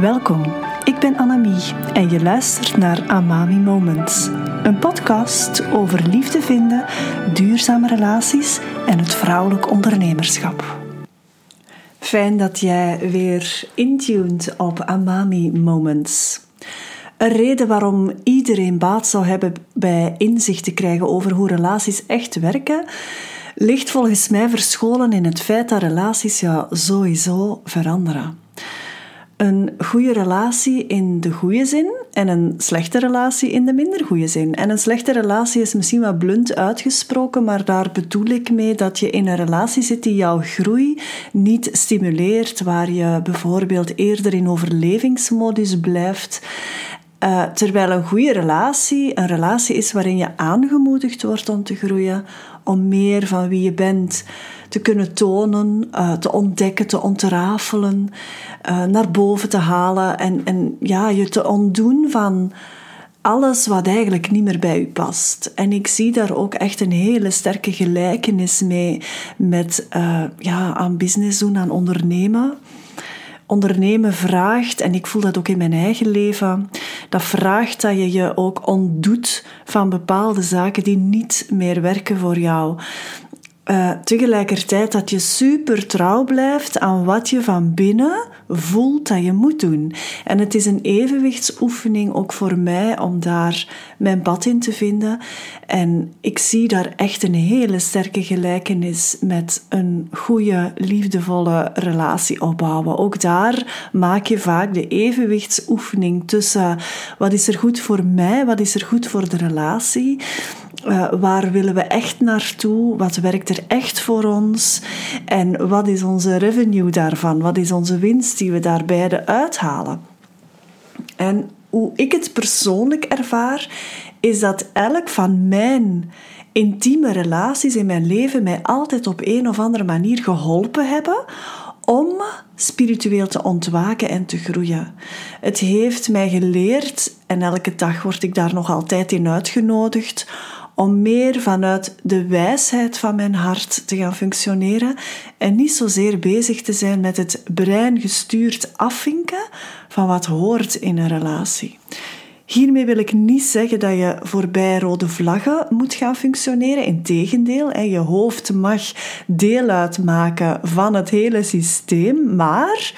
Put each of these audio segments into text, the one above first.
Welkom, ik ben Annemie en je luistert naar Amami Moments. Een podcast over liefde vinden, duurzame relaties en het vrouwelijk ondernemerschap. Fijn dat jij weer intuned op Amami Moments. Een reden waarom iedereen baat zou hebben bij inzicht te krijgen over hoe relaties echt werken, ligt volgens mij verscholen in het feit dat relaties ja sowieso veranderen een goede relatie in de goede zin en een slechte relatie in de minder goede zin. En een slechte relatie is misschien wat blunt uitgesproken, maar daar bedoel ik mee dat je in een relatie zit die jouw groei niet stimuleert, waar je bijvoorbeeld eerder in overlevingsmodus blijft. Uh, terwijl een goede relatie een relatie is waarin je aangemoedigd wordt om te groeien, om meer van wie je bent te kunnen tonen, uh, te ontdekken, te ontrafelen, uh, naar boven te halen en, en ja, je te ontdoen van alles wat eigenlijk niet meer bij u past. En ik zie daar ook echt een hele sterke gelijkenis mee met ja, aan business doen, aan ondernemen. Ondernemen vraagt, en ik voel dat ook in mijn eigen leven, dat vraagt dat je je ook ontdoet van bepaalde zaken die niet meer werken voor jou. Uh, tegelijkertijd dat je super trouw blijft aan wat je van binnen voelt dat je moet doen. En het is een evenwichtsoefening ook voor mij om daar mijn pad in te vinden. En ik zie daar echt een hele sterke gelijkenis met een goede, liefdevolle relatie opbouwen. Ook daar maak je vaak de evenwichtsoefening tussen wat is er goed voor mij, wat is er goed voor de relatie. Uh, waar willen we echt naartoe? Wat werkt er echt voor ons? En wat is onze revenue daarvan? Wat is onze winst die we daar beide uithalen? En hoe ik het persoonlijk ervaar, is dat elk van mijn intieme relaties in mijn leven mij altijd op een of andere manier geholpen hebben om spiritueel te ontwaken en te groeien. Het heeft mij geleerd, en elke dag word ik daar nog altijd in uitgenodigd, om meer vanuit de wijsheid van mijn hart te gaan functioneren en niet zozeer bezig te zijn met het brein gestuurd afvinken van wat hoort in een relatie. Hiermee wil ik niet zeggen dat je voorbij rode vlaggen moet gaan functioneren. Integendeel, je hoofd mag deel uitmaken van het hele systeem. Maar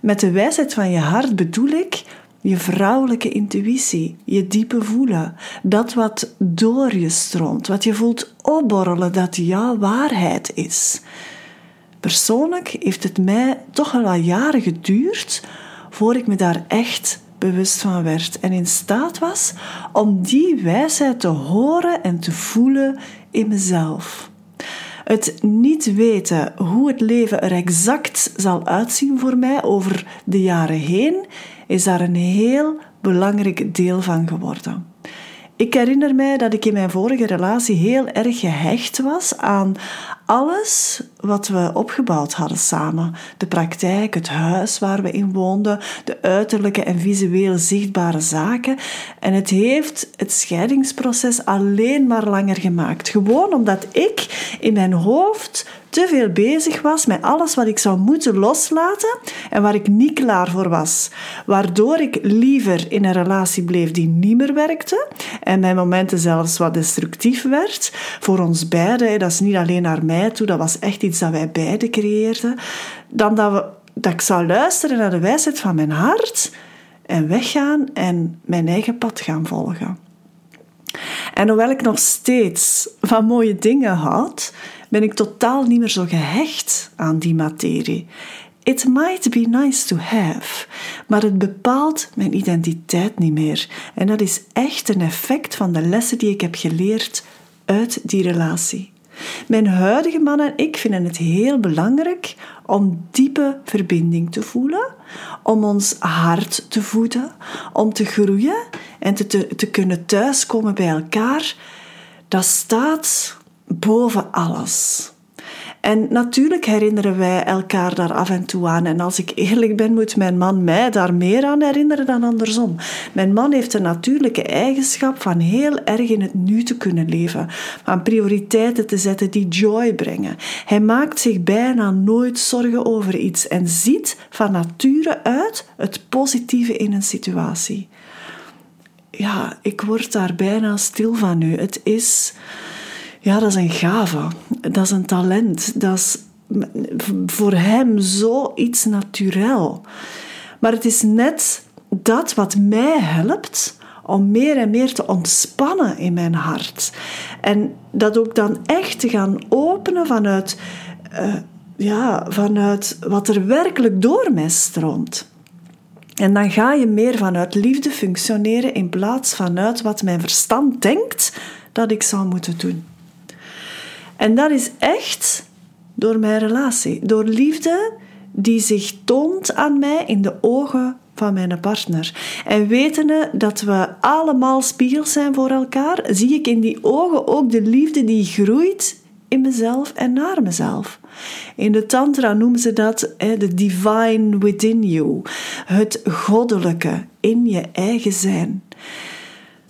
met de wijsheid van je hart bedoel ik je vrouwelijke intuïtie, je diepe voelen, dat wat door je stroomt, wat je voelt opborrelen, dat jouw waarheid is. Persoonlijk heeft het mij toch wat jaren geduurd voor ik me daar echt bewust van werd en in staat was om die wijsheid te horen en te voelen in mezelf. Het niet weten hoe het leven er exact zal uitzien voor mij over de jaren heen, is daar een heel belangrijk deel van geworden. Ik herinner mij dat ik in mijn vorige relatie heel erg gehecht was aan alles wat we opgebouwd hadden samen. De praktijk, het huis waar we in woonden, de uiterlijke en visueel zichtbare zaken. En het heeft het scheidingsproces alleen maar langer gemaakt. Gewoon omdat ik in mijn hoofd te veel bezig was met alles wat ik zou moeten loslaten en waar ik niet klaar voor was. Waardoor ik liever in een relatie bleef die niet meer werkte en mijn momenten zelfs wat destructief werd. Voor ons beiden, dat is niet alleen naar mij toe, dat was echt iets dat wij beiden creëerden. Dan dat, we, dat ik zou luisteren naar de wijsheid van mijn hart en weggaan en mijn eigen pad gaan volgen. En hoewel ik nog steeds van mooie dingen had, ben ik totaal niet meer zo gehecht aan die materie. It might be nice to have, maar het bepaalt mijn identiteit niet meer. En dat is echt een effect van de lessen die ik heb geleerd uit die relatie. Mijn huidige man en ik vinden het heel belangrijk om diepe verbinding te voelen, om ons hart te voeden, om te groeien en te, te, te kunnen thuiskomen bij elkaar. Dat staat boven alles. En natuurlijk herinneren wij elkaar daar af en toe aan. En als ik eerlijk ben, moet mijn man mij daar meer aan herinneren dan andersom. Mijn man heeft de natuurlijke eigenschap van heel erg in het nu te kunnen leven, van prioriteiten te zetten die joy brengen. Hij maakt zich bijna nooit zorgen over iets en ziet van nature uit het positieve in een situatie. Ja, ik word daar bijna stil van nu. Het is ja, dat is een gave. Dat is een talent. Dat is voor hem zoiets natuurlijk. Maar het is net dat wat mij helpt om meer en meer te ontspannen in mijn hart. En dat ook dan echt te gaan openen vanuit, uh, ja, vanuit wat er werkelijk door mij stroomt. En dan ga je meer vanuit liefde functioneren in plaats vanuit wat mijn verstand denkt dat ik zou moeten doen. En dat is echt door mijn relatie, door liefde die zich toont aan mij in de ogen van mijn partner. En wetende dat we allemaal spiegels zijn voor elkaar, zie ik in die ogen ook de liefde die groeit in mezelf en naar mezelf. In de Tantra noemen ze dat de divine within you, het goddelijke in je eigen zijn.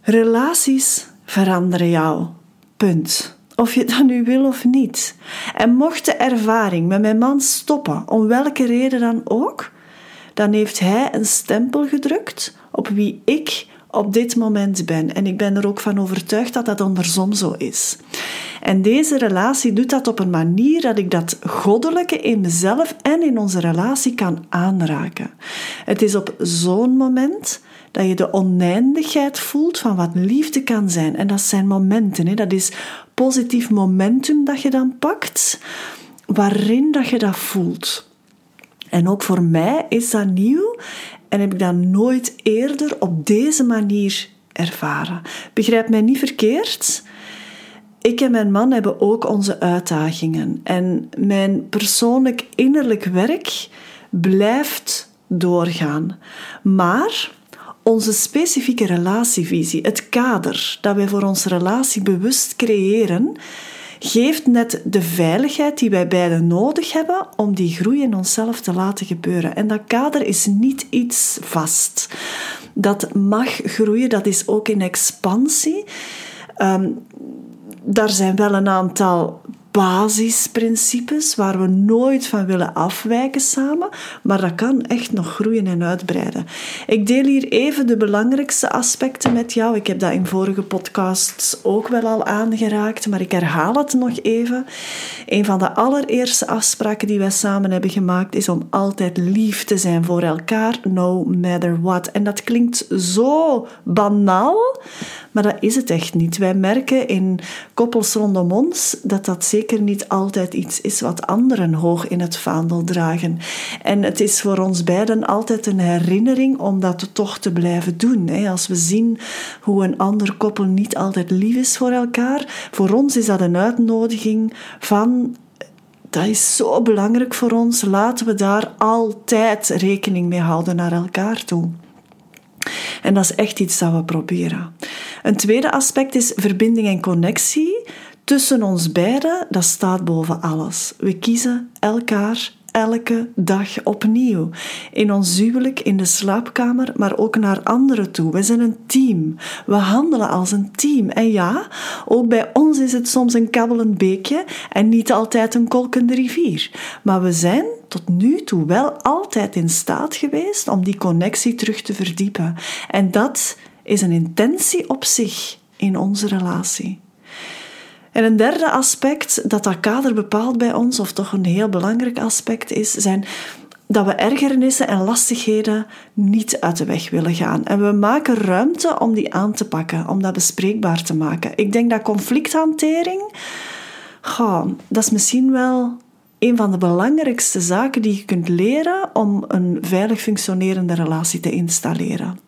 Relaties veranderen jou. Punt. Of je dat nu wil of niet. En mocht de ervaring met mijn man stoppen, om welke reden dan ook, dan heeft hij een stempel gedrukt op wie ik op dit moment ben. En ik ben er ook van overtuigd dat dat andersom zo is. En deze relatie doet dat op een manier dat ik dat goddelijke in mezelf en in onze relatie kan aanraken. Het is op zo'n moment dat je de oneindigheid voelt van wat liefde kan zijn. En dat zijn momenten. Hè. Dat is positief momentum dat je dan pakt, waarin dat je dat voelt. En ook voor mij is dat nieuw en heb ik dat nooit eerder op deze manier ervaren. Begrijp mij niet verkeerd. Ik en mijn man hebben ook onze uitdagingen. En mijn persoonlijk innerlijk werk blijft doorgaan. Maar onze specifieke relatievisie, het kader dat wij voor onze relatie bewust creëren, geeft net de veiligheid die wij beiden nodig hebben om die groei in onszelf te laten gebeuren. En dat kader is niet iets vast. Dat mag groeien, dat is ook in expansie. Um, daar zijn wel een aantal basisprincipes waar we nooit van willen afwijken samen, maar dat kan echt nog groeien en uitbreiden. Ik deel hier even de belangrijkste aspecten met jou. Ik heb dat in vorige podcasts ook wel al aangeraakt, maar ik herhaal het nog even. Een van de allereerste afspraken die wij samen hebben gemaakt is om altijd lief te zijn voor elkaar, no matter what. En dat klinkt zo banaal, maar dat is het echt niet. Wij merken in koppels rondom ons dat dat zeker niet altijd iets is wat anderen hoog in het vaandel dragen. En het is voor ons beiden altijd een herinnering om dat toch te blijven doen. Als we zien hoe een ander koppel niet altijd lief is voor elkaar, voor ons is dat een uitnodiging van dat is zo belangrijk voor ons. Laten we daar altijd rekening mee houden naar elkaar toe. En dat is echt iets dat we proberen. Een tweede aspect is verbinding en connectie tussen ons beiden. Dat staat boven alles. We kiezen elkaar elke dag opnieuw. In ons huwelijk, in de slaapkamer, maar ook naar anderen toe. We zijn een team. We handelen als een team. En ja, ook bij ons is het soms een kabbelend beekje en niet altijd een kolkende rivier. Maar we zijn tot nu toe wel altijd in staat geweest om die connectie terug te verdiepen. En dat is een intentie op zich in onze relatie. En een derde aspect dat dat kader bepaalt bij ons, of toch een heel belangrijk aspect is, zijn dat we ergernissen en lastigheden niet uit de weg willen gaan. En we maken ruimte om die aan te pakken, om dat bespreekbaar te maken. Ik denk dat conflicthantering, goh, dat is misschien wel een van de belangrijkste zaken die je kunt leren om een veilig functionerende relatie te installeren.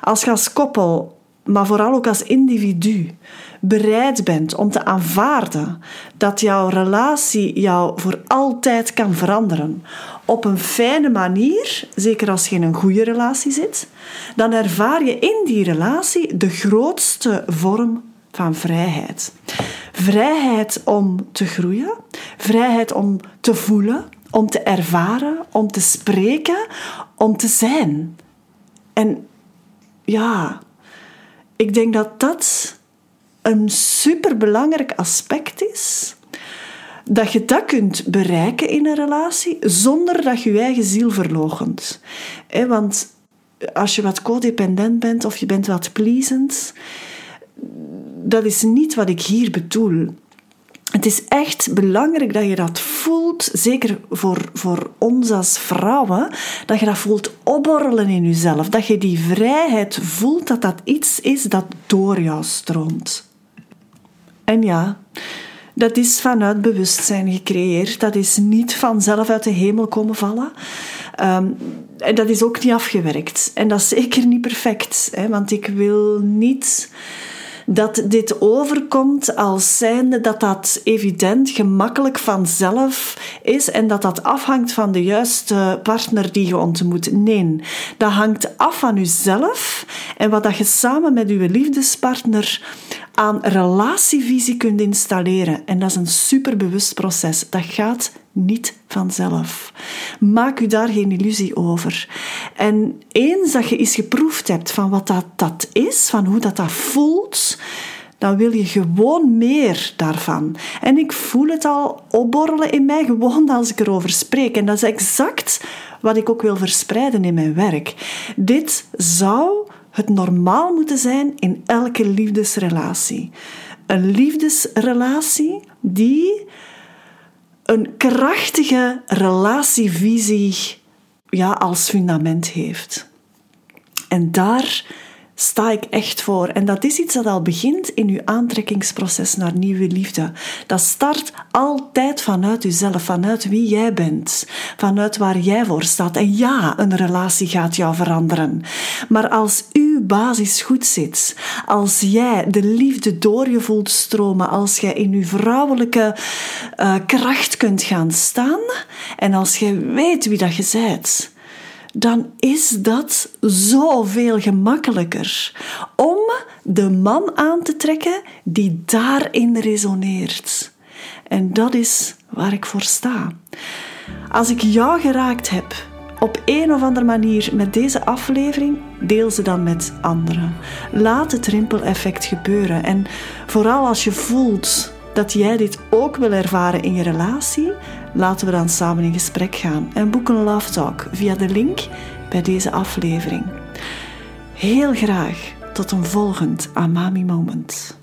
Als je als koppel, maar vooral ook als individu, bereid bent om te aanvaarden dat jouw relatie jou voor altijd kan veranderen op een fijne manier, zeker als je in een goede relatie zit, dan ervaar je in die relatie de grootste vorm van vrijheid. Vrijheid om te groeien, Vrijheid om te voelen, om te ervaren, om te spreken, om te zijn. En ja, ik denk dat dat een superbelangrijk aspect is. Dat je dat kunt bereiken in een relatie zonder dat je je eigen ziel verloochent. Want als je wat codependent bent of je bent wat pleasend, dat is niet wat ik hier bedoel. Het is echt belangrijk dat je dat voelt, zeker voor, voor ons als vrouwen, dat je dat voelt opborrelen in jezelf. Dat je die vrijheid voelt, dat dat iets is dat door jou stroomt. En ja, dat is vanuit bewustzijn gecreëerd. Dat is niet vanzelf uit de hemel komen vallen. Ehm, en dat is ook niet afgewerkt. En dat is zeker niet perfect. Hè, want ik wil niet dat dit overkomt als zijnde dat dat evident, gemakkelijk vanzelf is en dat dat afhangt van de juiste partner die je ontmoet. Nee, dat hangt af van jezelf en wat dat je samen met je liefdespartner aan relatievisie kunt installeren. En dat is een superbewust proces. Dat gaat niet vanzelf. Maak u daar geen illusie over. En eens dat je eens geproefd hebt van wat dat, dat is, van hoe dat, dat voelt, dan wil je gewoon meer daarvan. En ik voel het al opborrelen in mij, gewoon als ik erover spreek. En dat is exact wat ik ook wil verspreiden in mijn werk. Dit zou het normaal moeten zijn in elke liefdesrelatie. Een liefdesrelatie die een krachtige relatievisie ja, als fundament heeft. En daar sta ik echt voor. En dat is iets dat al begint in uw aantrekkingsproces naar nieuwe liefde. Dat start altijd vanuit uzelf, vanuit wie jij bent, vanuit waar jij voor staat. En ja, een relatie gaat jou veranderen. Maar als uw basis goed zit, als jij de liefde door je voelt stromen, als jij in uw vrouwelijke uh, kracht kunt gaan staan en als jij weet wie dat je bent, dan is dat zoveel gemakkelijker om de man aan te trekken die daarin resoneert. En dat is waar ik voor sta. Als ik jou geraakt heb op een of andere manier met deze aflevering, deel ze dan met anderen. Laat het rimpeleffect gebeuren. En vooral als je voelt dat jij dit ook wil ervaren in je relatie, laten we dan samen in gesprek gaan en boek een love talk via de link bij deze aflevering. Heel graag tot een volgend Amami Moment.